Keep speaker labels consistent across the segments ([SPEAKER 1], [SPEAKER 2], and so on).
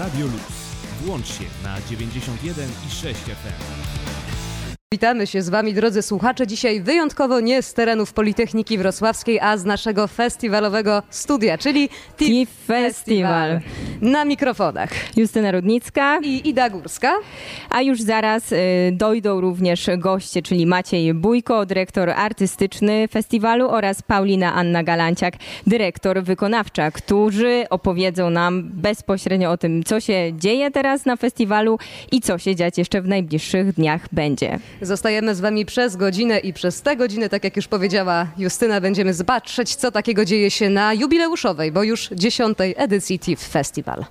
[SPEAKER 1] Radio Luz. Włącz się na 91 i 6 FM.
[SPEAKER 2] Witamy się z Wami, drodzy słuchacze. Dzisiaj wyjątkowo nie z terenów Politechniki Wrocławskiej, a z naszego festiwalowego studia, czyli TIFF Festival. Na mikrofonach
[SPEAKER 3] Justyna Rudnicka
[SPEAKER 2] i Ida Górska.
[SPEAKER 3] A już zaraz y, dojdą również goście, czyli Maciej Bójko, dyrektor artystyczny festiwalu oraz Paulina Anna Galanciak, dyrektor wykonawcza, którzy opowiedzą nam bezpośrednio o tym, co się dzieje teraz na festiwalu i co się dziać jeszcze w najbliższych dniach będzie.
[SPEAKER 2] Zostajemy z Wami przez godzinę i przez tę godzinę, tak jak już powiedziała Justyna, będziemy zobaczyć, co takiego dzieje się na jubileuszowej, bo już dziesiątej edycji TIFF Festival.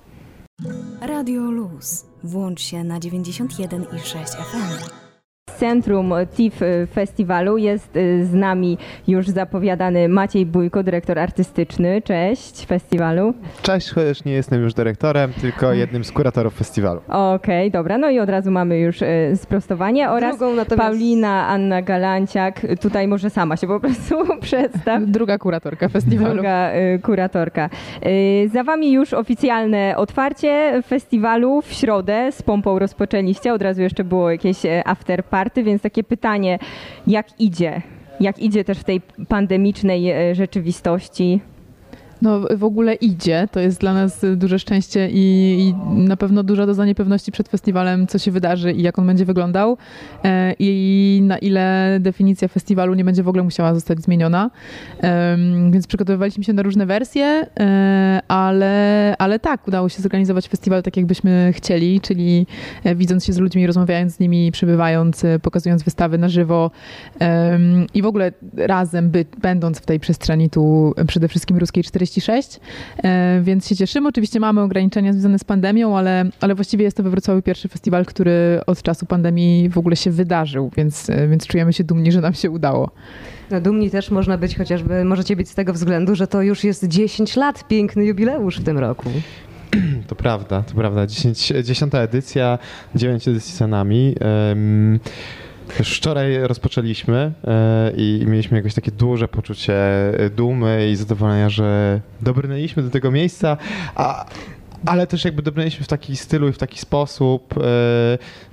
[SPEAKER 4] Radio Luz. Włącz się na 91,6 FM
[SPEAKER 3] centrum TIFF Festiwalu jest y, z nami już zapowiadany Maciej Bójko, dyrektor artystyczny. Cześć festiwalu.
[SPEAKER 5] Cześć, chociaż nie jestem już dyrektorem, tylko jednym z kuratorów festiwalu.
[SPEAKER 3] Okej, okay, dobra. No i od razu mamy już y, sprostowanie oraz natomiast... Paulina Anna Galanciak. Tutaj może sama się po prostu przedstaw.
[SPEAKER 6] Druga kuratorka festiwalu.
[SPEAKER 3] Druga y, kuratorka. Za wami już oficjalne otwarcie festiwalu w środę z pompą rozpoczęliście. Od razu jeszcze było jakieś after party więc takie pytanie, jak idzie? Jak idzie też w tej pandemicznej e, rzeczywistości?
[SPEAKER 6] No, w ogóle idzie. To jest dla nas duże szczęście i, i, na pewno duża doza niepewności przed festiwalem, co się wydarzy i jak on będzie wyglądał e, i na ile definicja festiwalu nie będzie w ogóle musiała zostać zmieniona. Więc przygotowywaliśmy się na różne wersje, e, ale, ale tak, udało się zorganizować festiwal tak, jakbyśmy chcieli, czyli e, widząc się z ludźmi, rozmawiając z nimi, przybywając, pokazując wystawy na żywo i w ogóle razem, by, będąc w tej przestrzeni tu przede wszystkim ruskiej 40 36, e, więc się cieszymy. Oczywiście mamy ograniczenia związane z pandemią, ale, ale właściwie jest to we Wrocławiu pierwszy festiwal, który od czasu pandemii w ogóle się wydarzył, więc, e, więc czujemy się dumni, że nam się udało.
[SPEAKER 2] No, dumni też można być chociażby, możecie być z tego względu, że to już jest 10 lat, piękny jubileusz w tym roku.
[SPEAKER 5] To prawda, to prawda. 10, 10 edycja, 9 edycji za nami. Um, wczoraj rozpoczęliśmy e, i mieliśmy jakieś takie duże poczucie dumy i zadowolenia, że dobrnęliśmy do tego miejsca, a, ale też jakby dobrnęliśmy w taki stylu i w taki sposób, e,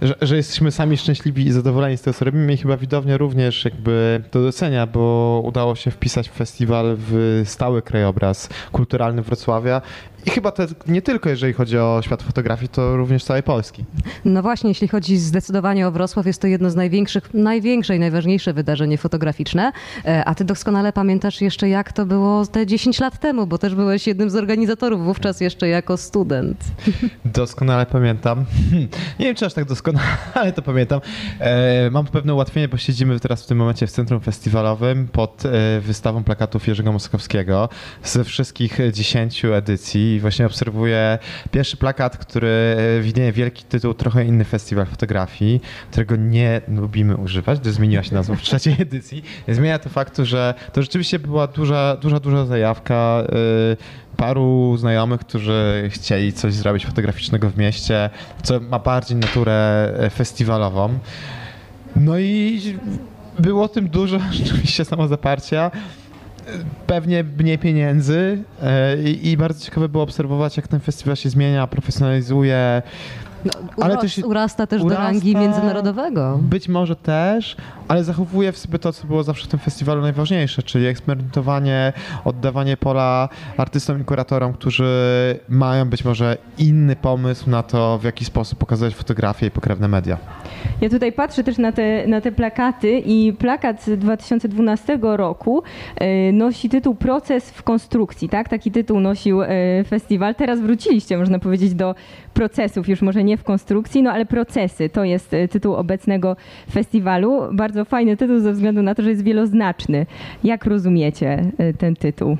[SPEAKER 5] że, że, jesteśmy sami szczęśliwi i zadowoleni z tego, co robimy. I chyba widownia również jakby to docenia, bo udało się wpisać festiwal w stały krajobraz kulturalny Wrocławia i chyba to nie tylko jeżeli chodzi o świat fotografii, to również całej Polski.
[SPEAKER 2] No właśnie, jeśli chodzi zdecydowanie o Wrocław, jest to jedno z największych, największe i najważniejsze wydarzenie fotograficzne. E, a ty doskonale pamiętasz jeszcze, jak to było te 10 lat temu, bo też byłeś jednym z organizatorów wówczas jeszcze jako student.
[SPEAKER 5] Doskonale pamiętam. Nie wiem, czy aż tak doskonale to pamiętam. E, mam pewne ułatwienie, bo siedzimy teraz w tym momencie w centrum festiwalowym pod e, wystawą plakatów Jerzego Moskowskiego ze wszystkich 10 edycji i właśnie obserwuję pierwszy plakat, który e, widnieje wielki tytuł, trochę inny festiwal fotografii, którego nie lubimy używać, gdyż zmieniła się nazwa w trzeciej edycji. Zmienia to faktu, że to rzeczywiście była duża, duża, duża zajawka e, paru znajomych, którzy chcieli coś zrobić fotograficznego w mieście, co ma bardziej naturę e, festiwalową. No i było tym dużo rzeczywiście samozaparcia pewnie mniej pieniędzy e, i, i bardzo ciekawe było obserwować, jak ten festiwal się zmienia, profesjonalizuje,
[SPEAKER 2] no, ale też urasta też urasta, do rangi międzynarodowego.
[SPEAKER 5] Być może też, ale zachowuje w sobie to, co było zawsze w tym festiwalu najważniejsze, czyli eksperymentowanie, oddawanie pola artystom i kuratorom, którzy mają być może inny pomysł na to, w jaki sposób pokazać fotografię i pokrewne media.
[SPEAKER 3] Ja tutaj patrzę też na te, na te plakaty i plakat z 2012 roku e, nosi tytuł Proces w konstrukcji, tak? Taki tytuł nosił e, festiwal. Teraz wróciliście, można powiedzieć, do procesów, już może nie w konstrukcji, no ale procesy to jest e, tytuł obecnego festiwalu. Bardzo fajny tytuł ze względu na to, że jest wieloznaczny. Jak rozumiecie ten tytuł?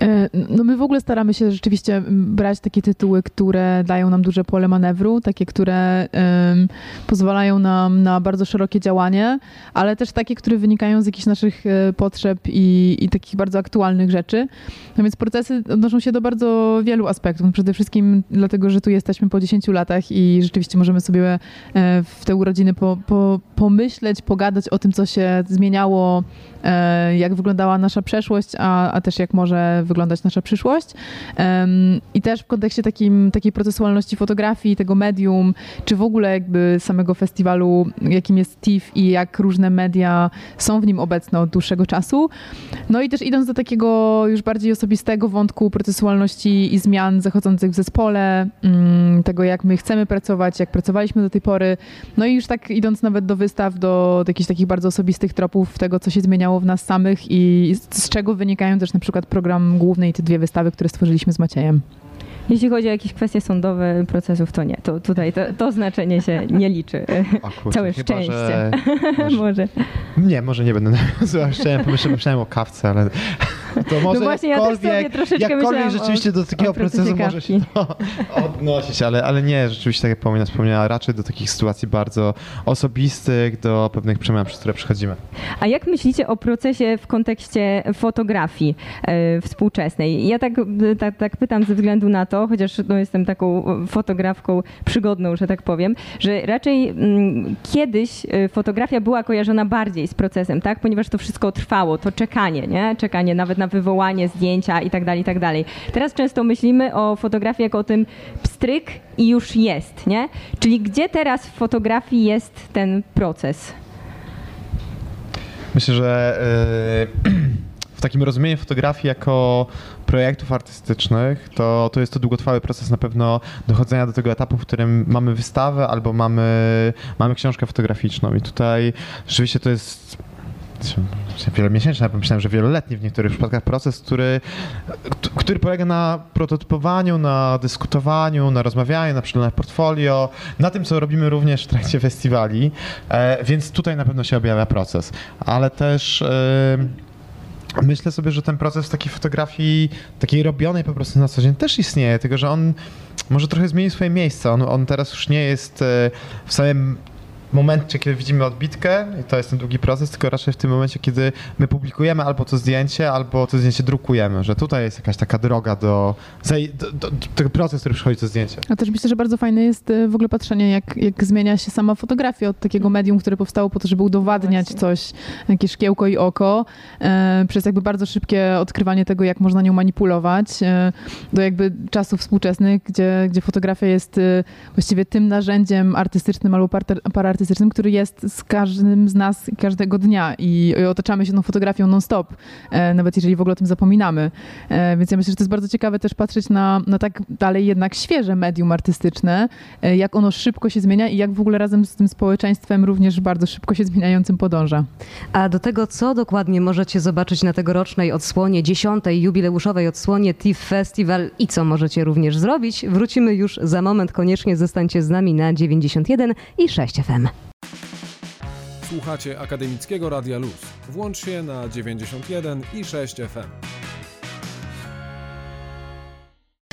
[SPEAKER 6] E, no my w ogóle staramy się rzeczywiście brać takie tytuły, które dają nam duże pole manewru, takie, które um, pozwalają nam na bardzo szerokie działanie, ale też takie, które wynikają z jakichś naszych potrzeb i, i takich bardzo aktualnych rzeczy. No więc procesy odnoszą się do bardzo wielu aspektów. Przede wszystkim dlatego, że tu jesteśmy po 10 latach i rzeczywiście możemy sobie e, w te urodziny po, po, pomyśleć, pogadać o tym, co się zmieniało, e, jak wyglądała nasza przeszłość, a, a też jak może wyglądać nasza przyszłość. I też w kontekście takim, takiej procesualności fotografii, tego medium, czy w ogóle jakby samego festiwalu, jakim jest TIFF i jak różne media są w nim obecne od dłuższego czasu. No i też idąc do takiego już bardziej osobistego wątku procesualności i zmian zachodzących w zespole, mm, tego jak my chcemy pracować, jak pracowaliśmy do tej pory, no i już tak idąc nawet do wystaw, do, do jakichś takich bardzo osobistych tropów tego, co się zmieniało w nas samych i z, czego wynikają też na przykład program główny i te dwie wystawy, które stworzyliśmy z Maciejem.
[SPEAKER 3] Jeśli chodzi o jakieś kwestie sądowe procesów, to nie. To tutaj to, to znaczenie się nie liczy.
[SPEAKER 5] O kurczę,
[SPEAKER 3] Całe
[SPEAKER 5] chyba,
[SPEAKER 3] szczęście.
[SPEAKER 5] Że, może,
[SPEAKER 3] Może.
[SPEAKER 5] nie, może nie będę nawiązywał. Pomyślałem, myślałem o kawce, ale to może
[SPEAKER 3] No właśnie, ja też sobie
[SPEAKER 5] jakkolwiek,
[SPEAKER 3] troszeczkę
[SPEAKER 5] jakkolwiek rzeczywiście
[SPEAKER 3] o-
[SPEAKER 5] do takiego procesu może się to odnosić, ale, ale nie, rzeczywiście tak jak Paulina wspomniała, raczej do takich sytuacji bardzo osobistych, do pewnych przemian, przez które przechodzimy.
[SPEAKER 3] A jak myślicie o procesie w kontekście fotografii e, współczesnej? Ja tak, tak, tak pytam ze względu na to, chociaż no, jestem taką fotografką przygodną, że tak powiem, że raczej mm, kiedyś e, fotografia była kojarzona bardziej z procesem, tak? Ponieważ to wszystko trwało, to czekanie, nie? Czekanie nawet na wywołanie zdjęcia i tak dalej, i tak dalej. Teraz często myślimy o fotografii jako o tym pstryk i już jest, nie? Czyli gdzie teraz w fotografii jest ten proces?
[SPEAKER 5] Myślę, że yy, w takim rozumieniu fotografii jako projektów artystycznych, to, to jest to długotrwały proces na pewno dochodzenia do tego etapu, w którym mamy wystawę albo mamy, mamy książkę fotograficzną. I tutaj rzeczywiście to jest wielomiesięczny, ja myślałem, że wieloletni w niektórych przypadkach proces, który, który polega na prototypowaniu, na dyskutowaniu, na rozmawianiu, na przeglądaniu portfolio, na tym, co robimy również w trakcie festiwali, e, więc tutaj na pewno się objawia proces. Ale też e, myślę sobie, że ten proces takiej fotografii, takiej robionej po prostu na co dzień też istnieje, tylko że on może trochę zmienił swoje miejsce. On, on teraz już nie jest e, w samym momencie, kiedy widzimy odbitkę, i to jest ten długi proces, tylko raczej w tym momencie, kiedy my publikujemy albo to zdjęcie, albo to zdjęcie drukujemy, że tutaj jest jakaś taka droga do, do, do, do tego procesu, który przychodzi to zdjęcie.
[SPEAKER 6] A też myślę, że bardzo fajne jest e, w ogóle patrzenie, jak, jak zmienia się sama fotografia od takiego medium, które powstało po to, żeby udowadniać
[SPEAKER 3] Właśnie.
[SPEAKER 6] coś, jakieś szkiełko i oko, e, przez jakby bardzo szybkie odkrywanie tego, jak można nią manipulować, e, do jakby czasów współczesnych, gdzie, gdzie fotografia jest e, właściwie tym narzędziem artystycznym albo parter- paraartystycznym, który jest z każdym z nas każdego dnia i, i otaczamy się tą fotografią non-stop, e, nawet jeżeli w ogóle o tym zapominamy. E, Więc ja myślę, że to jest bardzo ciekawe też patrzeć na, na tak dalej jednak świeże medium artystyczne, e, jak ono szybko się zmienia i jak w ogóle razem z tym społeczeństwem również bardzo szybko się zmieniającym podąża.
[SPEAKER 2] A do tego, co dokładnie możecie zobaczyć na tegorocznej odsłonie, dziesiątej jubileuszowej odsłonie TIFF Festival i co możecie również zrobić, wrócimy już za moment. Koniecznie zostańcie z nami na 91 i 6 FM.
[SPEAKER 1] Słuchacie Akademickiego Radia Luz. Włącz się na 91 i 6 FM.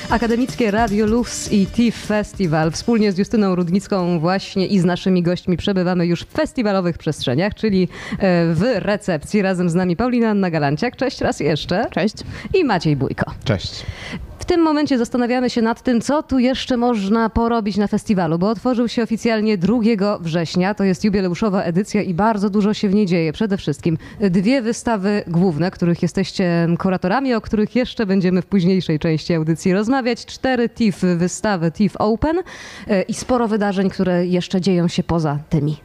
[SPEAKER 2] Akademickie Radio Luz i TIFF Festival. Wspólnie z Justyną Rudnicką właśnie i z naszymi gośćmi przebywamy już w festiwalowych przestrzeniach, czyli e, w recepcji. Razem z nami Paulina Anna Galanciak. Cześć raz jeszcze.
[SPEAKER 6] Cześć.
[SPEAKER 2] I Maciej Bójko.
[SPEAKER 5] Cześć.
[SPEAKER 2] W tym momencie zastanawiamy się nad tym, co tu jeszcze można porobić na festiwalu, bo otworzył się oficjalnie 2 września. To jest jubileuszowa edycja i bardzo dużo się w niej dzieje. Przede wszystkim dwie wystawy główne, których jesteście kuratorami, o których jeszcze będziemy w późniejszej części audycji rozmawiać. Cztery TIFF wystawy TIFF Open e, i sporo wydarzeń, które jeszcze dzieją się poza tymi.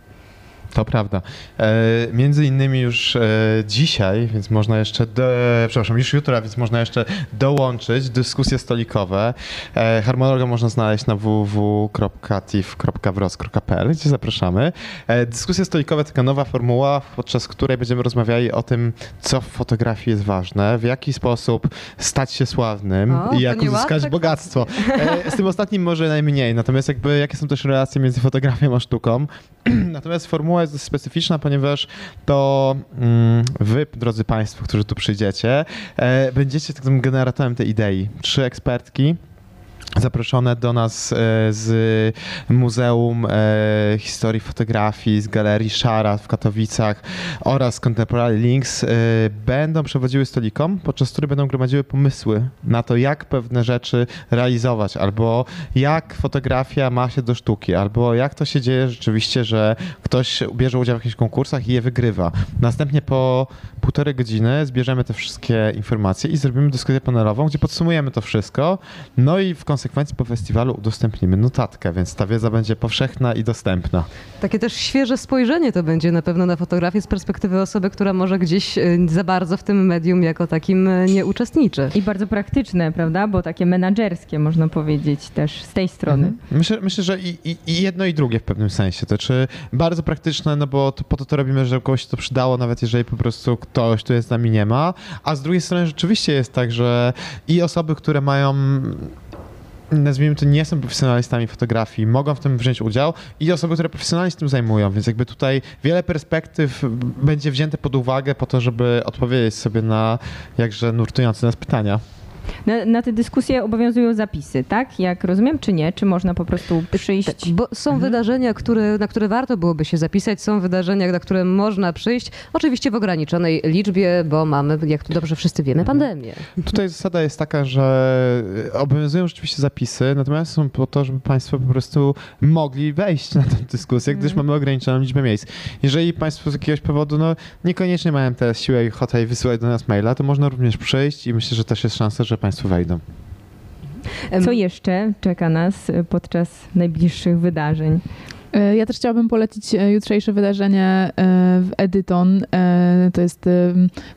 [SPEAKER 5] To prawda. E, między innymi już e, dzisiaj, więc można jeszcze, do, przepraszam, już jutro, więc można jeszcze dołączyć dyskusje stolikowe. E, harmonogram można znaleźć na www.tif.wros.pl, gdzie zapraszamy. E, dyskusje stolikowe to taka nowa formuła, podczas której będziemy rozmawiali o tym, co w fotografii jest ważne, w jaki sposób stać się sławnym
[SPEAKER 2] O,
[SPEAKER 5] i jak uzyskać bogactwo. Z tym ostatnim może najmniej, natomiast jakby jakie są też relacje między fotografią a sztuką. Natomiast formuła jest dość specyficzna, ponieważ to mm, wy, drodzy Państwo, którzy tu przyjdziecie, e, będziecie takim generatorem tej idei. Trzy ekspertki zaproszone do nas e, z Muzeum e, Historii Fotografii, z Galerii Szara w Katowicach oraz Contemporary Links e, będą przewodziły stolikom, podczas których będą gromadziły pomysły na to, jak pewne rzeczy realizować, albo jak fotografia ma się do sztuki, albo jak to się dzieje rzeczywiście, że ktoś bierze udział w jakichś konkursach i je wygrywa. Następnie po półtorej godziny zbierzemy te wszystkie informacje i zrobimy dyskusję panelową, gdzie podsumujemy to wszystko, no i w konsekwencji po festiwalu udostępnimy notatkę, więc ta wiedza będzie powszechna i dostępna.
[SPEAKER 2] Takie też świeże spojrzenie to będzie na pewno na fotografię z perspektywy osoby, która może gdzieś e, za bardzo w tym medium jako takim e, nie uczestniczy.
[SPEAKER 3] I bardzo praktyczne, prawda? Bo takie menadżerskie, można powiedzieć, też z tej strony.
[SPEAKER 5] Mhm. Myślę, myślę że i, i, i jedno i drugie w pewnym sensie. To czy bardzo praktyczne, no bo to, po to to robimy, żeby kogoś to przydało, nawet jeżeli po prostu ktoś tu jest z nami nie ma, a z drugiej strony rzeczywiście jest tak, że i osoby, które mają nazwijmy to, nie są profesjonalistami fotografii, mogą w tym wziąć udział i osoby, które profesjonalnie się tym zajmują, więc jakby tutaj wiele perspektyw będzie wzięte pod uwagę po to, żeby odpowiedzieć sobie na jakże nurtujące nas pytania.
[SPEAKER 3] Na, na te dyskusje obowiązują zapisy, tak? Jak rozumiem, czy nie? Czy można po prostu przyjść?
[SPEAKER 2] Tak, bo są
[SPEAKER 3] Mhm.
[SPEAKER 2] wydarzenia, które, na które warto byłoby się zapisać, są wydarzenia, na które można przyjść, oczywiście w ograniczonej liczbie, bo mamy, jak tu dobrze wszyscy wiemy,
[SPEAKER 5] Mhm.
[SPEAKER 2] pandemię.
[SPEAKER 5] Tutaj zasada jest taka, że obowiązują rzeczywiście zapisy, natomiast są po to, żeby Państwo po prostu mogli wejść na tę dyskusję, gdyż mamy ograniczoną liczbę miejsc. Jeżeli Państwo z jakiegoś powodu no, niekoniecznie mają teraz siłę i ochotę i wysyłać do nas maila, to można również przyjść i myślę, że też jest szansa, że Państwo wejdą.
[SPEAKER 3] Co jeszcze czeka nas podczas najbliższych wydarzeń?
[SPEAKER 6] E, Ja też chciałabym polecić e, jutrzejsze wydarzenie e, w Edyton. To jest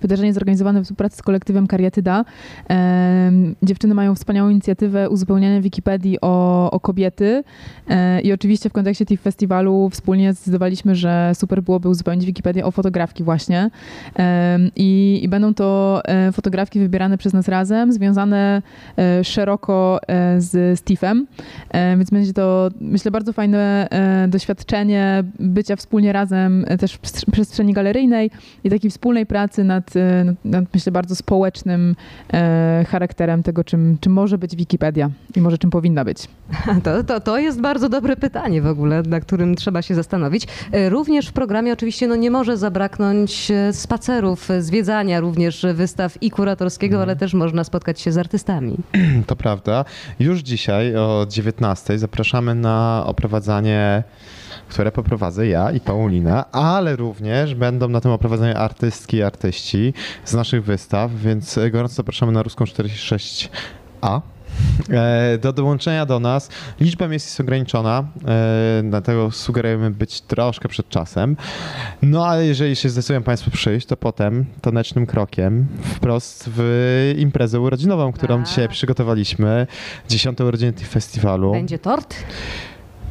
[SPEAKER 6] wydarzenie zorganizowane w współpracy z kolektywem Karietyda. E, Dziewczyny mają wspaniałą inicjatywę uzupełniania Wikipedii o, o kobiety i oczywiście w kontekście TIFF Festiwalu wspólnie zdecydowaliśmy, że super byłoby uzupełnić Wikipedię o fotografki właśnie. I, i będą to fotografki wybierane przez nas razem, związane szeroko z. E, Więc będzie to, myślę, bardzo fajne doświadczenie bycia wspólnie razem e, też w przestrzeni- galeryjnej i takiej wspólnej pracy nad, e, nad, myślę, bardzo społecznym e, charakterem tego, czym, czym może być Wikipedia i może czym powinna być.
[SPEAKER 2] To, to, to jest bardzo dobre pytanie w ogóle, na którym trzeba się zastanowić. Również w programie oczywiście no, nie może zabraknąć spacerów, zwiedzania również wystaw i kuratorskiego, ale też można spotkać się z artystami.
[SPEAKER 5] To prawda. Już dzisiaj o 19 zapraszamy na oprowadzanie, które poprowadzę ja i Paulina, ale również będą na tym oprowadzeniu artystki i artyści z naszych wystaw, więc gorąco zapraszamy na Ruską 46A. E, Do dołączenia do nas liczba miejsc jest ograniczona, e, dlatego sugerujemy być troszkę przed czasem. No ale jeżeli się zdecydują Państwo przyjść, to potem tanecznym krokiem wprost w imprezę urodzinową, którą
[SPEAKER 2] Tak.
[SPEAKER 5] dzisiaj przygotowaliśmy, 10 urodziny festiwalu.
[SPEAKER 2] Będzie tort?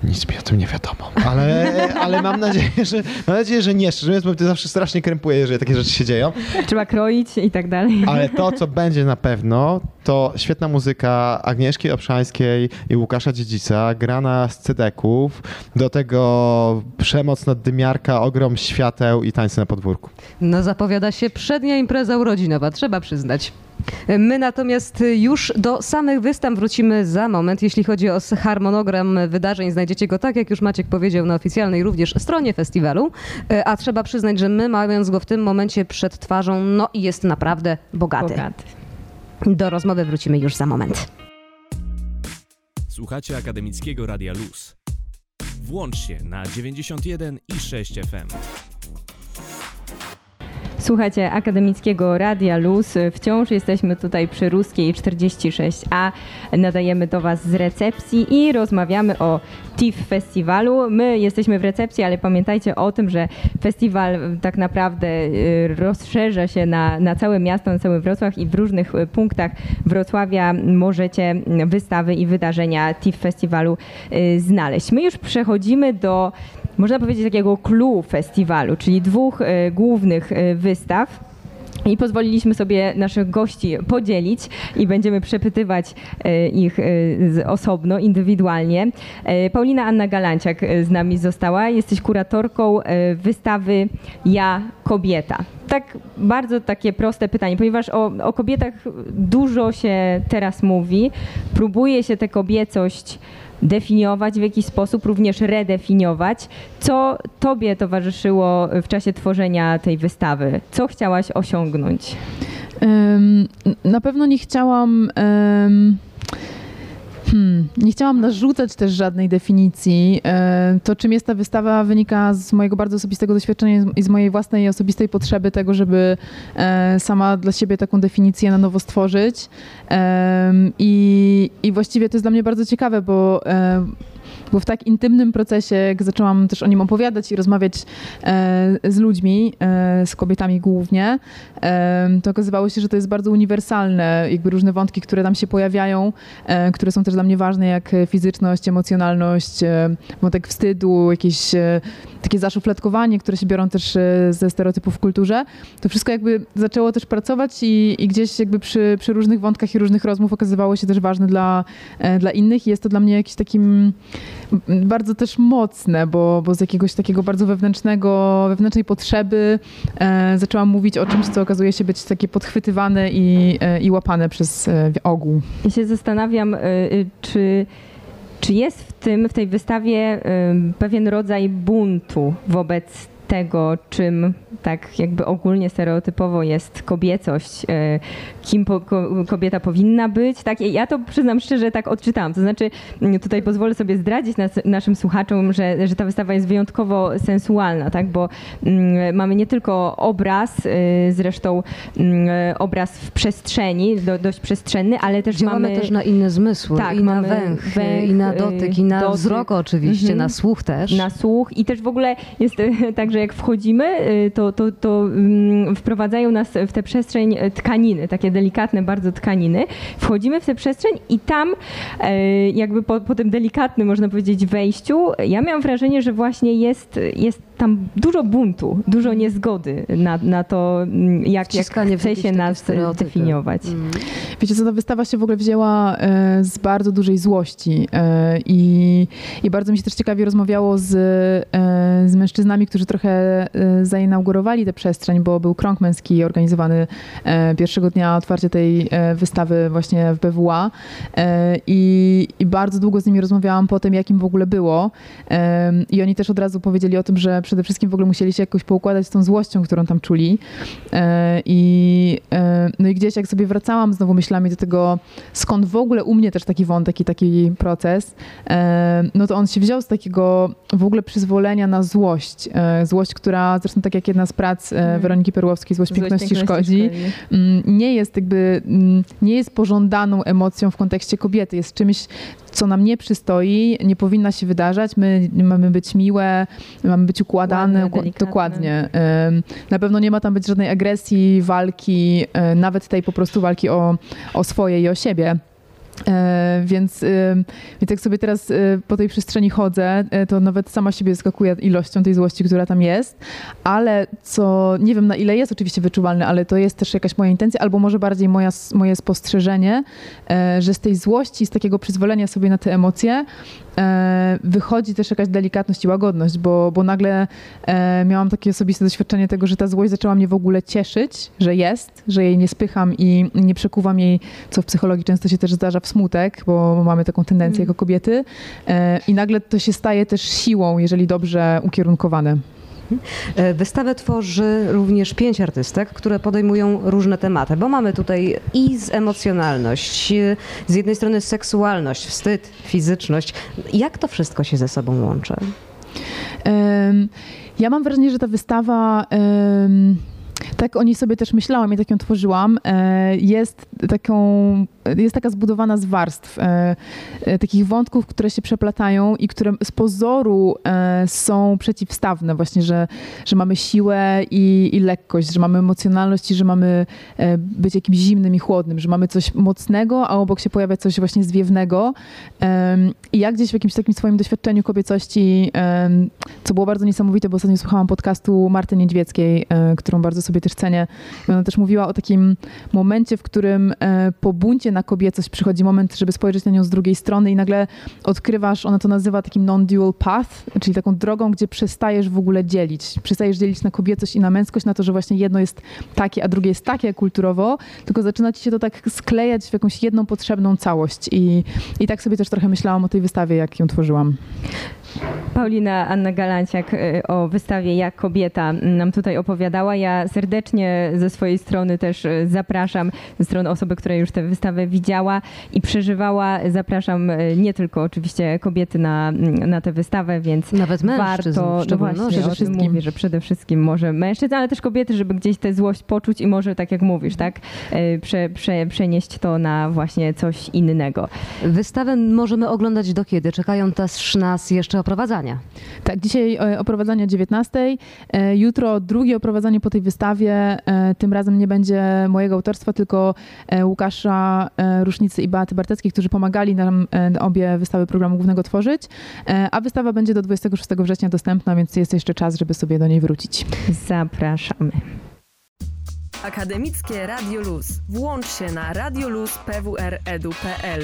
[SPEAKER 5] Nic mi o tym nie wiadomo. Ale, ale mam, nadzieję, że, mam nadzieję, że nie, szczerze mówiąc, bo to zawsze strasznie krępuje, jeżeli takie rzeczy się dzieją.
[SPEAKER 3] Trzeba kroić i tak dalej.
[SPEAKER 5] Ale to, co będzie na pewno, to świetna muzyka Agnieszki Obszańskiej i Łukasza Dziedzica, grana z cydeków, do tego przemoc naddymiarka, ogrom świateł i tańce na podwórku.
[SPEAKER 2] No zapowiada się przednia impreza urodzinowa, trzeba przyznać. My natomiast już do samych wystaw wrócimy za moment. Jeśli chodzi o harmonogram wydarzeń, znajdziecie go tak, jak już Maciek powiedział, na oficjalnej również stronie festiwalu. E, A trzeba przyznać, że my, mając go w tym momencie przed twarzą, no i jest naprawdę bogaty.
[SPEAKER 3] Bogaty.
[SPEAKER 2] Do rozmowy wrócimy już za moment.
[SPEAKER 1] Słuchacie Akademickiego Radia Luz. Włącz się na 91 i 6 FM.
[SPEAKER 3] Słuchajcie Akademickiego Radia Luz. Wciąż jesteśmy tutaj przy Ruskiej 46A. Nadajemy do Was z recepcji i rozmawiamy o TIFF Festiwalu. My jesteśmy w recepcji, ale pamiętajcie o tym, że festiwal tak naprawdę y, rozszerza się na, na całe miasto, na cały Wrocław i w różnych y, punktach Wrocławia możecie wystawy i wydarzenia TIFF Festiwalu y, znaleźć. My już przechodzimy do można powiedzieć, takiego clue festiwalu, czyli dwóch e, głównych e, wystaw. I pozwoliliśmy sobie naszych gości podzielić i będziemy przepytywać e, ich osobno, indywidualnie. Paulina Anna Galanciak z nami została. Jesteś kuratorką wystawy Ja Kobieta. Tak bardzo takie proste pytanie, ponieważ o, o kobietach dużo się teraz mówi, próbuje się tę kobiecość definiować w jakiś sposób, również redefiniować. Co tobie towarzyszyło w czasie tworzenia tej wystawy? Co chciałaś osiągnąć?
[SPEAKER 6] Em, na pewno nie chciałam. em, Hmm, nie chciałam narzucać też żadnej definicji. E, To, czym jest ta wystawa, wynika z mojego bardzo osobistego doświadczenia i z mojej własnej osobistej potrzeby tego, żeby e, sama dla siebie taką definicję na nowo stworzyć. Em, I, i właściwie to jest dla mnie bardzo ciekawe, bo e, bo w tak intymnym procesie, jak zaczęłam też o nim opowiadać i rozmawiać e, z ludźmi, e, z kobietami głównie, to okazywało się, że to jest bardzo uniwersalne, jakby różne wątki, które tam się pojawiają, e, które są też dla mnie ważne, jak fizyczność, emocjonalność, wątek wstydu, jakieś takie zaszufladkowanie, które się biorą też ze stereotypów w kulturze. To wszystko jakby zaczęło też pracować i, i gdzieś jakby przy, przy różnych wątkach i różnych rozmów okazywało się też ważne dla, dla innych i jest to dla mnie jakiś takim bardzo też mocne, bo, bo z jakiegoś takiego bardzo wewnętrznego, wewnętrznej potrzeby e, zaczęłam mówić o czymś, co okazuje się być takie podchwytywane i, e, i łapane przez e, ogół.
[SPEAKER 3] Ja się zastanawiam, y, y, czy, czy jest w tym, w tej wystawie y, pewien rodzaj buntu wobec tego, czym tak jakby ogólnie stereotypowo jest kobiecość, y, kim po, ko, kobieta powinna być. Tak, ja to przyznam szczerze tak odczytałam. To znaczy y, tutaj pozwolę sobie zdradzić nas, naszym słuchaczom, że, że ta wystawa jest wyjątkowo sensualna, tak, bo mm, mamy nie tylko obraz, y, zresztą mm, obraz w przestrzeni, do, dość przestrzenny, ale też
[SPEAKER 2] Działamy
[SPEAKER 3] mamy
[SPEAKER 2] też na inne zmysły,
[SPEAKER 3] Tak,
[SPEAKER 2] i na węch,
[SPEAKER 3] węch,
[SPEAKER 2] i na
[SPEAKER 3] y,
[SPEAKER 2] dotyk, i na
[SPEAKER 3] dotyk.
[SPEAKER 2] wzrok oczywiście,
[SPEAKER 3] Mhm.
[SPEAKER 2] na słuch też.
[SPEAKER 3] na słuch i też w ogóle jest e, tak, że jak wchodzimy, e, to, to, to mm, wprowadzają nas w tę przestrzeń tkaniny, takie delikatne bardzo tkaniny. Wchodzimy w tę przestrzeń i tam e, jakby po, po tym delikatnym, można powiedzieć, wejściu, ja miałam wrażenie, że właśnie jest, jest tam dużo buntu, dużo niezgody na, na to, mm, jak, jak chce się nas definiować.
[SPEAKER 2] Mm.
[SPEAKER 6] Wiecie co, ta wystawa się w ogóle wzięła e, z bardzo dużej złości e, i, i bardzo mi się też ciekawie rozmawiało z, e, z mężczyznami, którzy trochę zainaugurowali tę przestrzeń, bo był krąg męski organizowany pierwszego dnia otwarcia tej wystawy właśnie w BWA i, i bardzo długo z nimi rozmawiałam po tym, jakim w ogóle było i oni też od razu powiedzieli o tym, że przede wszystkim w ogóle musieli się jakoś poukładać z tą złością, którą tam czuli. E, i, e, no i gdzieś jak sobie wracałam znowu myślami do tego, skąd w ogóle u mnie też taki wątek i taki proces, e, no to on się wziął z takiego w ogóle przyzwolenia na złość. Złość, która zresztą tak jak jedna z prac e, Weroniki Perłowskiej, Złość,
[SPEAKER 3] Złość
[SPEAKER 6] piękności, szkodzi, mm, nie jest jakby, mm, nie jest pożądaną emocją w kontekście kobiety, jest czymś, co nam nie przystoi, nie powinna się wydarzać. My mamy być miłe, mamy być układane,
[SPEAKER 3] Ładne,
[SPEAKER 6] dokładnie. Na pewno nie ma tam być żadnej agresji, walki, y, nawet tej po prostu walki o, o swoje i o siebie. E, Więc, ym, więc jak sobie teraz y, po tej przestrzeni chodzę, y, to nawet sama siebie zaskakuję ilością tej złości, która tam jest, ale co nie wiem na ile jest oczywiście wyczuwalne, ale to jest też jakaś moja intencja, albo może bardziej moja, moje spostrzeżenie, e, że z tej złości, z takiego przyzwolenia sobie na te emocje e, wychodzi też jakaś delikatność i łagodność, bo, bo nagle e, miałam takie osobiste doświadczenie tego, że ta złość zaczęła mnie w ogóle cieszyć, że jest, że jej nie spycham i nie przekuwam jej, co w psychologii często się też zdarza w smutek, bo mamy taką tendencję jako kobiety e, i nagle to się staje też siłą, jeżeli dobrze ukierunkowane.
[SPEAKER 2] E, Wystawę tworzy również pięć artystek, które podejmują różne tematy, bo mamy tutaj i z emocjonalność, e, z jednej strony seksualność, wstyd, fizyczność. Jak to wszystko się ze sobą łączy?
[SPEAKER 6] Ja mam wrażenie, że ta wystawa, tak o niej sobie też myślałam i tak ją tworzyłam, e, jest taką, jest taka zbudowana z warstw, e, e, takich wątków, które się przeplatają i które z pozoru e, są przeciwstawne, właśnie, że, że mamy siłę i, i lekkość, że mamy emocjonalność i że mamy e, być jakimś zimnym i chłodnym, że mamy coś mocnego, a obok się pojawia coś właśnie zwiewnego. I ja gdzieś w jakimś takim swoim doświadczeniu kobiecości, co było bardzo niesamowite, bo ostatnio słuchałam podcastu Marty Niedźwieckiej, e, którą bardzo sobie też cenię. Ona też mówiła o takim momencie, w którym e, po buncie na kobiecość przychodzi moment, żeby spojrzeć na nią z drugiej strony i nagle odkrywasz, ona to nazywa takim non-dual path, czyli taką drogą, gdzie przestajesz w ogóle dzielić. Przestajesz dzielić na kobiecość i na męskość, na to, że właśnie jedno jest takie, a drugie jest takie kulturowo, tylko zaczyna ci się to tak sklejać w jakąś jedną potrzebną całość. I, i tak sobie też trochę myślałam o tej wystawie, jak ją tworzyłam.
[SPEAKER 3] Paulina Anna Galanciak y, o wystawie Jak kobieta nam tutaj opowiadała. Ja serdecznie ze swojej strony też y, zapraszam, ze strony osoby, która już tę wystawę widziała i przeżywała, zapraszam y, nie tylko oczywiście kobiety na, na tę wystawę, więc
[SPEAKER 2] Nawet mężczyzn
[SPEAKER 3] warto, no właśnie, o tym
[SPEAKER 6] wszystkim.
[SPEAKER 3] mówię, że przede wszystkim może mężczyzn, ale też kobiety, żeby gdzieś tę złość poczuć i może, tak jak mówisz, tak, prze, prze, przenieść to na właśnie coś innego.
[SPEAKER 2] Wystawę możemy oglądać do kiedy? Czekają też nas jeszcze oprowadzania.
[SPEAKER 6] Tak, dzisiaj e, oprowadzanie o 19. e, Jutro drugie oprowadzanie po tej wystawie. e, Tym razem nie będzie mojego autorstwa, tylko Łukasza Rusznicy i Beaty Barteckiej, którzy pomagali nam obie wystawy programu głównego tworzyć. A wystawa będzie do 26 września dostępna, więc jest jeszcze czas, żeby sobie do niej wrócić.
[SPEAKER 3] Zapraszamy.
[SPEAKER 7] Akademickie Radio Luz. Włącz się na radioluz.pwr.edu.pl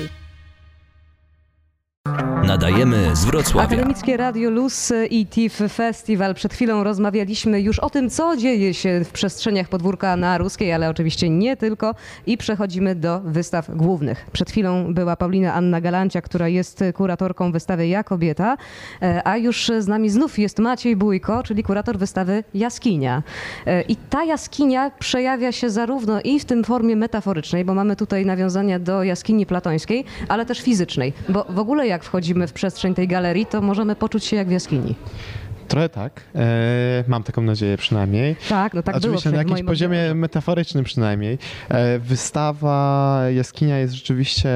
[SPEAKER 1] Nadajemy z Wrocławia.
[SPEAKER 2] Akademickie Radio Luz i TIFF Festival. Przed chwilą rozmawialiśmy już o tym, co dzieje się w przestrzeniach podwórka na Ruskiej, ale oczywiście nie tylko. I przechodzimy do wystaw głównych. Przed chwilą była Paulina Anna Galancia, która jest kuratorką wystawy Ja Kobieta, e, a już z nami znów jest Maciej Bójko, czyli kurator wystawy Jaskinia. E, I ta jaskinia przejawia się zarówno i w tym formie metaforycznej, bo mamy tutaj nawiązania do jaskini platońskiej, ale też fizycznej, bo w ogóle jak wchodzimy w przestrzeń tej galerii, to możemy poczuć się jak w jaskini.
[SPEAKER 5] Trochę tak. E, mam taką nadzieję przynajmniej.
[SPEAKER 2] Tak, no tak było.
[SPEAKER 5] Oczywiście na
[SPEAKER 2] przynajmniej w
[SPEAKER 5] jakimś poziomie metaforycznym przynajmniej. E, Wystawa Jaskinia jest rzeczywiście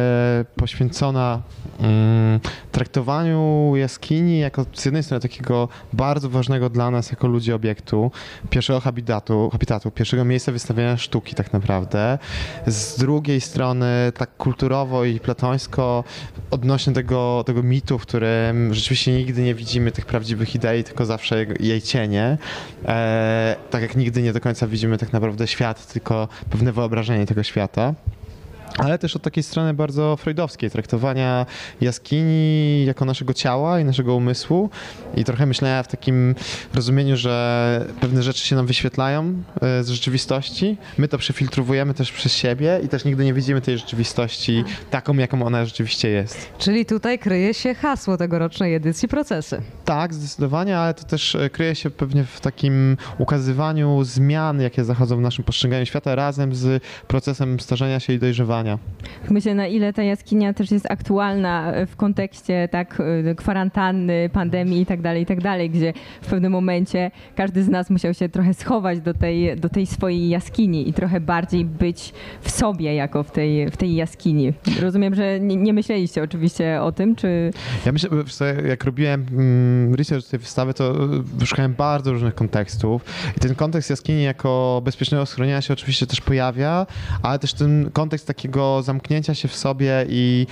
[SPEAKER 5] poświęcona mm, traktowaniu jaskini jako z jednej strony takiego bardzo ważnego dla nas jako ludzi obiektu, pierwszego habitatu, habitatu pierwszego miejsca wystawiania sztuki tak naprawdę. Z drugiej strony tak kulturowo i platońsko odnośnie tego, tego mitu, w którym rzeczywiście nigdy nie widzimy tych prawdziwych idei, tylko zawsze jego- jej cienie. E, tak jak nigdy nie do końca widzimy tak naprawdę świat, tylko pewne wyobrażenie tego świata. Ale też od takiej strony bardzo freudowskiej, traktowania jaskini jako naszego ciała i naszego umysłu. I trochę myślenia w takim rozumieniu, że pewne rzeczy się nam wyświetlają e, z rzeczywistości. My to przefiltrowujemy też przez siebie i też nigdy nie widzimy tej rzeczywistości taką, jaką ona rzeczywiście jest.
[SPEAKER 2] Czyli tutaj kryje się hasło tegorocznej edycji procesy.
[SPEAKER 5] Tak, zdecydowanie, ale to też e, kryje się pewnie w takim ukazywaniu zmian, jakie zachodzą w naszym postrzeganiu świata razem z procesem starzenia się i dojrzewania.
[SPEAKER 3] Myślę, na ile ta jaskinia też jest aktualna w kontekście tak y, kwarantanny, pandemii i tak dalej, i tak gdzie w pewnym momencie każdy z nas musiał się trochę schować do tej, do tej swojej jaskini i trochę bardziej być w sobie jako w tej, w tej jaskini. Rozumiem, że nie, nie myśleliście oczywiście o tym, czy...
[SPEAKER 5] Ja myślę, co, jak robiłem mm, research tej wystawy, to y, szukałem bardzo różnych kontekstów i ten kontekst jaskini jako bezpiecznego schronienia się oczywiście też pojawia, ale też ten kontekst takiego zamknięcia się w sobie i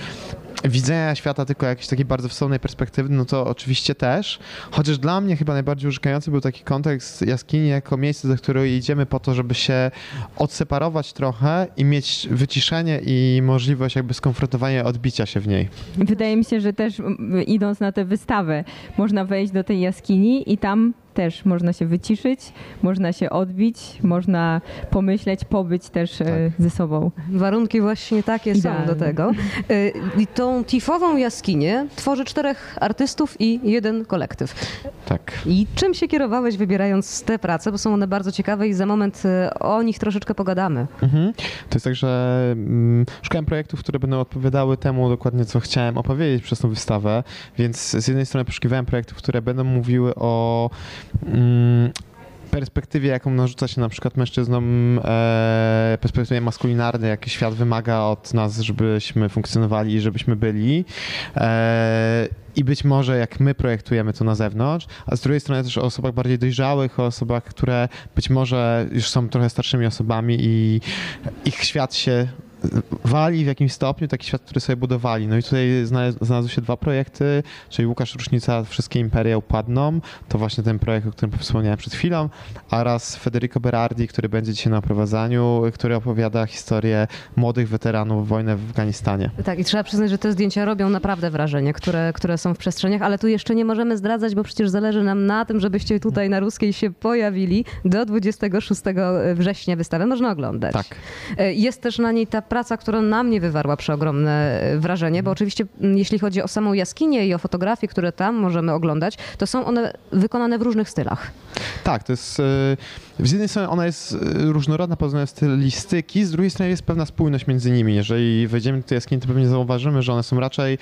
[SPEAKER 5] widzenia świata tylko jakiejś takiej bardzo wstępnej perspektywy, no to oczywiście też. Chociaż dla mnie chyba najbardziej urzekający był taki kontekst jaskini jako miejsce, do którego idziemy po to, żeby się odseparować trochę i mieć wyciszenie i możliwość jakby skonfrontowania, odbicia się w niej.
[SPEAKER 3] Wydaje mi się, że też mm, idąc na tę wystawę, można wejść do tej jaskini i tam też można się wyciszyć, można się odbić, można pomyśleć, pobyć też e, ze sobą.
[SPEAKER 2] Warunki właśnie takie są
[SPEAKER 3] Idealne.
[SPEAKER 2] do tego. Y, I tą tifową jaskinię tworzy czterech artystów i jeden kolektyw.
[SPEAKER 5] Tak.
[SPEAKER 2] I czym się kierowałeś wybierając te prace, bo są one bardzo ciekawe i za moment y, o nich troszeczkę pogadamy.
[SPEAKER 5] Mhm. To jest tak, że mm, szukałem projektów, które będą odpowiadały temu dokładnie, co chciałem opowiedzieć przez tą wystawę, więc z jednej strony poszukiwałem projektów, które będą mówiły o perspektywie, jaką narzuca się na przykład mężczyznom, e, perspektywie maskulinarnej, jaki świat wymaga od nas, żebyśmy funkcjonowali i żebyśmy byli. E, i być może jak my projektujemy to na zewnątrz, a z drugiej strony też o osobach bardziej dojrzałych, o osobach, które być może już są trochę starszymi osobami i ich świat się wali w jakimś stopniu taki świat, który sobie budowali. No i tutaj znalaz- znalazły się dwa projekty, czyli Łukasz Rusznica, Wszystkie Imperia upadną, to właśnie ten projekt, o którym wspomniałem przed chwilą, oraz Federico Berardi, który będzie dzisiaj na oprowadzaniu, który opowiada historię młodych weteranów wojny w Afganistanie.
[SPEAKER 2] Tak, i trzeba przyznać, że te zdjęcia robią naprawdę wrażenie, które, które są w przestrzeniach, ale tu jeszcze nie możemy zdradzać, bo przecież zależy nam na tym, żebyście tutaj na Ruskiej się pojawili. Do 26 września wystawę można oglądać.
[SPEAKER 5] Tak.
[SPEAKER 2] E, Jest też na niej ta praca, która na mnie wywarła przeogromne e, wrażenie, bo oczywiście m, jeśli chodzi o samą jaskinię i o fotografie, które tam możemy oglądać, to są one wykonane w różnych stylach.
[SPEAKER 5] Tak, to jest. e, Z jednej strony ona jest e, różnorodna pod względem stylistyki, z drugiej strony jest pewna spójność między nimi. Jeżeli wejdziemy do tej jaskini, to pewnie zauważymy, że one są raczej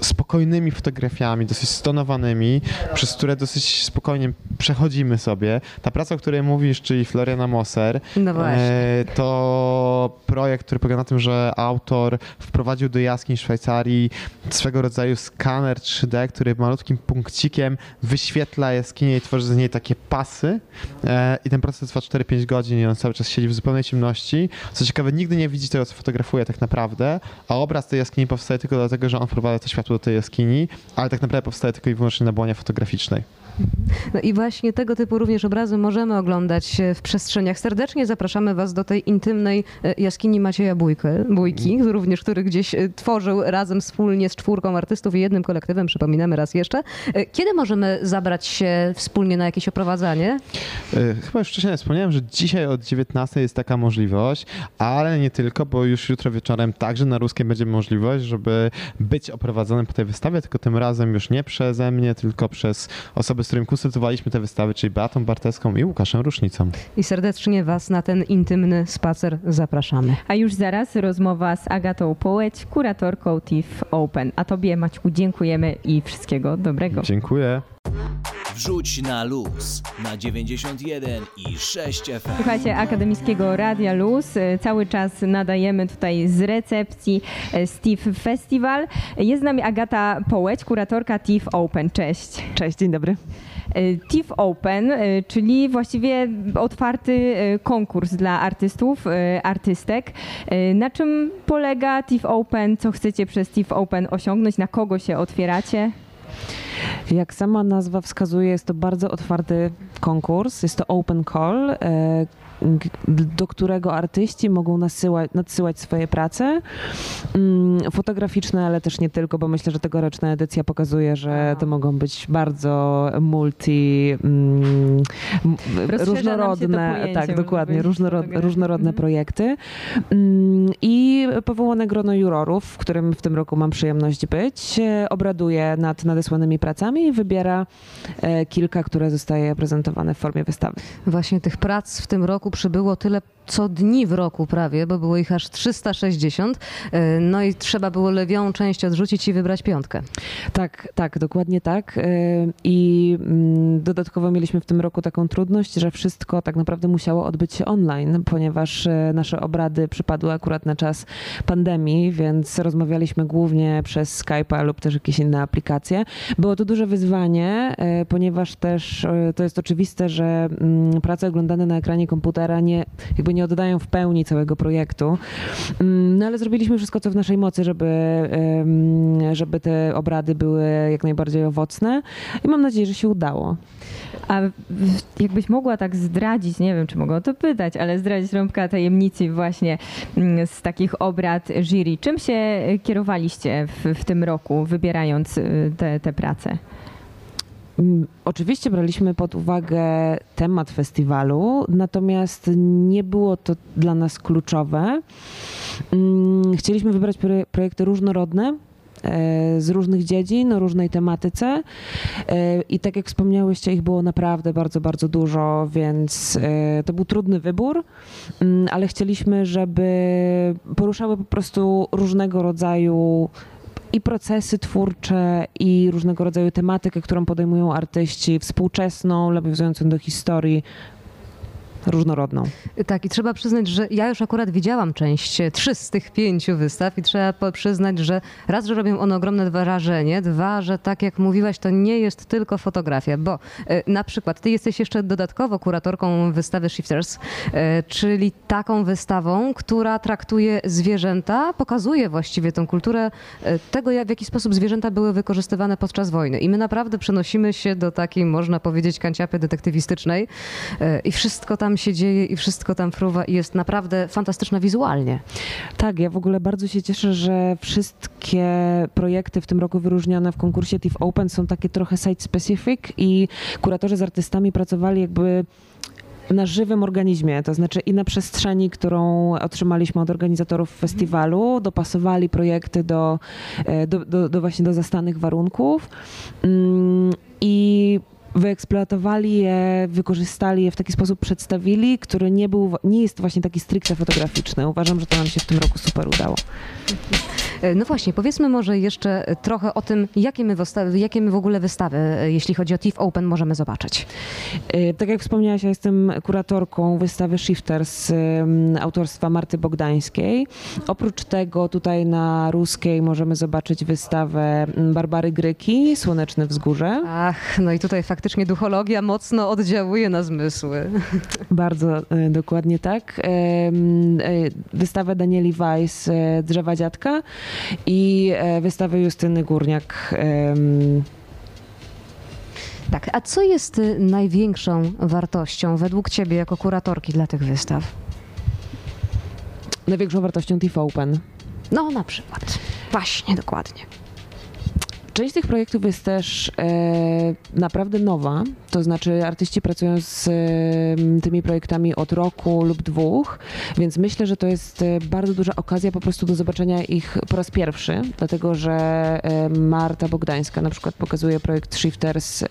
[SPEAKER 5] spokojnymi fotografiami, dosyć stonowanymi, przez które dosyć spokojnie przechodzimy sobie. Ta praca, o której mówisz, czyli Floriana Moser,
[SPEAKER 2] No
[SPEAKER 5] e, to projekt, który polega na tym, że autor wprowadził do jaskiń Szwajcarii swego rodzaju skaner 3D, który malutkim punkcikiem wyświetla jaskinię i tworzy z niej takie pasy. E, I ten proces trwa 4-5 godzin i on cały czas siedzi w zupełnej ciemności. Co ciekawe, nigdy nie widzi tego, co fotografuje tak naprawdę, a obraz tej jaskini powstaje tylko dlatego, że on wprowadza to światło do tej jaskini, ale tak naprawdę powstaje tylko i wyłącznie na błonie fotograficznej.
[SPEAKER 2] No i właśnie tego typu również obrazy możemy oglądać e, w przestrzeniach. Serdecznie zapraszamy Was do tej intymnej e, jaskini Macieja Bójky, Bójki, również który gdzieś e, tworzył razem wspólnie z czwórką artystów i jednym kolektywem, przypominamy raz jeszcze. Kiedy możemy zabrać się wspólnie na jakieś oprowadzanie?
[SPEAKER 5] Chyba już wcześniej wspomniałem, że dzisiaj od 19 jest taka możliwość, ale nie tylko, bo już jutro wieczorem także na Ruskiej będzie możliwość, żeby być oprowadzonym po tej wystawie, tylko tym razem już nie przeze mnie, tylko przez osoby, z którymi konsultowaliśmy te wystawy, czyli Beatą Barteską i Łukaszem Rusznicą.
[SPEAKER 2] I serdecznie Was na ten intymny spacer zapraszamy.
[SPEAKER 3] A już zaraz rozmowa z Agatą Połeć, kuratorką TIFF Open. A Tobie, Maćku, dziękujemy i wszystkiego dobrego.
[SPEAKER 5] Dziękuję.
[SPEAKER 8] Wrzuć na luz na 91 i 6 FM.
[SPEAKER 3] Słuchajcie Akademickiego Radia Luz. Cały czas nadajemy tutaj z recepcji e, z TIFF Festival. Jest z nami Agata Połeć, kuratorka TIFF Open. Cześć.
[SPEAKER 9] Cześć, dzień dobry.
[SPEAKER 3] E, TIFF Open, e, czyli właściwie otwarty konkurs dla artystów, artystek. Na czym polega TIFF Open? Co chcecie przez TIFF Open osiągnąć? Na kogo się otwieracie?
[SPEAKER 9] Jak sama nazwa wskazuje, jest to bardzo otwarty konkurs. Jest to open call, e, do którego artyści mogą nasyłać, nadsyłać swoje prace mm, fotograficzne, ale też nie tylko, bo myślę, że tegoroczna edycja pokazuje, że to mogą być bardzo multi, mm, różnorodne, tak, dokładnie, różnorod, różnorodne
[SPEAKER 3] Mhm.
[SPEAKER 9] projekty. Mm, I powołane grono jurorów, w którym w tym roku mam przyjemność być, obraduje nad nadesłanymi pracami i wybiera e, kilka, które zostaje prezentowane w formie wystawy.
[SPEAKER 2] Właśnie tych prac w tym roku przybyło tyle co dni w roku prawie, bo było ich aż 360. E, No i trzeba było lewią część odrzucić i wybrać piątkę.
[SPEAKER 9] Tak, tak, dokładnie tak. E, I mm, dodatkowo mieliśmy w tym roku taką trudność, że wszystko tak naprawdę musiało odbyć się online, ponieważ e, nasze obrady przypadły akurat na czas pandemii, więc rozmawialiśmy głównie przez Skype'a lub też jakieś inne aplikacje. Było to duże wyzwanie, ponieważ też to jest oczywiste, że mm, prace oglądane na ekranie komputera nie, jakby nie oddają w pełni całego projektu. Mm, No ale zrobiliśmy wszystko, co w naszej mocy, żeby, żeby te obrady były jak najbardziej owocne i mam nadzieję, że się udało.
[SPEAKER 3] A jakbyś mogła tak zdradzić, nie wiem, czy mogę o to pytać, ale zdradzić rąbka tajemnicy właśnie mm, z takich obrad jury. Czym się kierowaliście w, w tym roku, wybierając y, te, te prace?
[SPEAKER 9] Mm, Oczywiście braliśmy pod uwagę temat festiwalu, natomiast nie było to dla nas kluczowe. Mm, Chcieliśmy wybrać proje- projekty różnorodne. e, Z różnych dziedzin, o różnej tematyce. E, I tak jak wspomniałyście, ich było naprawdę bardzo, bardzo dużo, więc e, to był trudny wybór, Mm, ale chcieliśmy, żeby poruszały po prostu różnego rodzaju i procesy twórcze, i różnego rodzaju tematykę, którą podejmują artyści, współczesną, nawiązującą do historii. Różnorodną.
[SPEAKER 2] Tak, i trzeba przyznać, że ja już akurat widziałam część, e, trzy z tych pięciu wystaw i trzeba przyznać, że raz, że robią one ogromne wrażenie, dwa, że tak jak mówiłaś, to nie jest tylko fotografia, bo e, na przykład ty jesteś jeszcze dodatkowo kuratorką wystawy Shifters, e, czyli taką wystawą, która traktuje zwierzęta, pokazuje właściwie tą kulturę tego, jak, w jaki sposób zwierzęta były wykorzystywane podczas wojny. I my naprawdę przenosimy się do takiej, można powiedzieć, kanciapy detektywistycznej i wszystko tam się dzieje i wszystko tam fruwa i jest naprawdę fantastyczne wizualnie.
[SPEAKER 9] Tak, ja w ogóle bardzo się cieszę, że wszystkie projekty w tym roku wyróżnione w konkursie TIFF Open są takie trochę site specific i kuratorzy z artystami pracowali jakby na żywym organizmie, to znaczy i na przestrzeni, którą otrzymaliśmy od organizatorów festiwalu, dopasowali projekty do, e, do, do, do właśnie do zastanych warunków Mm, wyeksploatowali je, wykorzystali je w taki sposób, przedstawili, który nie był, nie jest właśnie taki stricte fotograficzny. Uważam, że to nam się w tym roku super udało.
[SPEAKER 2] E, No właśnie, powiedzmy może jeszcze e, trochę o tym, jakie my, wystawy, jakie my w ogóle wystawy, e, jeśli chodzi o TIFF Open, możemy zobaczyć.
[SPEAKER 9] Y, Tak jak wspomniałaś, ja jestem kuratorką wystawy Shifters autorstwa Marty Bogdańskiej. Oprócz tego tutaj na Ruskiej możemy zobaczyć wystawę mm, Barbary Gryki, Słoneczne Wzgórze.
[SPEAKER 2] Ach, no i tutaj faktycznie duchologia mocno oddziałuje na zmysły.
[SPEAKER 9] Bardzo dokładnie tak. Wystawę Danieli Weiss, Drzewa Dziadka i y, wystawę Justyny Górniak.
[SPEAKER 2] Tak, a co jest y, największą wartością według ciebie jako kuratorki dla tych wystaw?
[SPEAKER 9] Największą wartością TIFF Open.
[SPEAKER 2] No na przykład. Właśnie, dokładnie.
[SPEAKER 9] Część tych projektów jest też e, naprawdę nowa, to znaczy artyści pracują z e, tymi projektami od roku lub dwóch, więc myślę, że to jest e, bardzo duża okazja po prostu do zobaczenia ich po raz pierwszy, dlatego że e, Marta Bogdańska na przykład pokazuje projekt Shifters. E,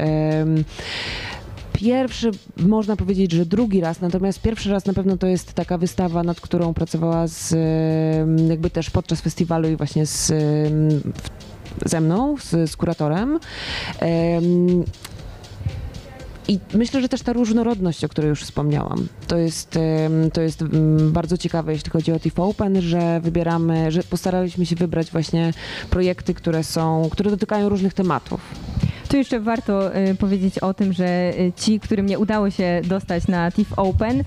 [SPEAKER 9] Pierwszy, można powiedzieć, że drugi raz, natomiast pierwszy raz na pewno to jest taka wystawa, nad którą pracowała z, em, jakby też podczas festiwalu i właśnie z, ze mną, z, z kuratorem. Em, I myślę, że też ta różnorodność, o której już wspomniałam, to jest, to jest mm, bardzo ciekawe, jeśli chodzi o TIFF Open, że wybieramy, że postaraliśmy się wybrać właśnie projekty, które są, które dotykają różnych tematów.
[SPEAKER 3] Tu jeszcze warto y, powiedzieć o tym, że y, ci, którym nie udało się dostać na TIFF Open, y,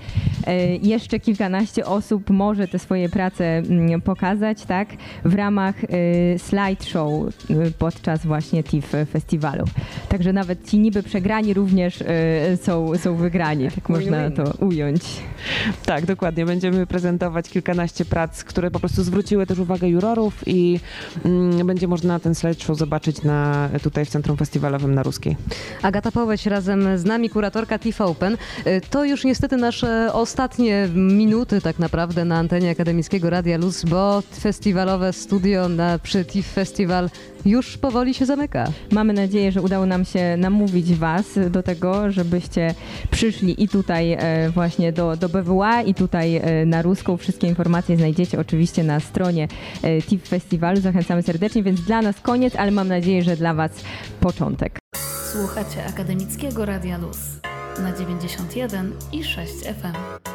[SPEAKER 3] jeszcze kilkanaście osób może te swoje prace mm, pokazać, tak, w ramach slideshow podczas właśnie TIFF Festiwalu. Także nawet ci niby przegrani również są, są wygrani, tak można to ująć.
[SPEAKER 9] Tak, dokładnie. Będziemy prezentować kilkanaście prac, które po prostu zwróciły też uwagę jurorów i mm, będzie można ten slideshow zobaczyć na, tutaj w Centrum Festiwalowym na Ruskiej.
[SPEAKER 2] Agata Połeć razem z nami, kuratorka TIFF Open. Y, To już niestety nasze ostatnie minuty tak naprawdę na antenie Akademickiego Radia Luz, bo festiwalowe studio na, przy TIFF Festival już powoli się zamyka.
[SPEAKER 3] Mamy nadzieję, że udało nam się namówić Was do tego, żebyście przyszli i tutaj e, właśnie do, do BWA i tutaj e, na Ruską. Wszystkie informacje znajdziecie oczywiście na stronie e, TIP Festiwalu. Zachęcamy serdecznie, więc dla nas koniec, ale mam nadzieję, że dla Was początek.
[SPEAKER 10] Słuchacie Akademickiego Radia Luz na 91 i 6 FM.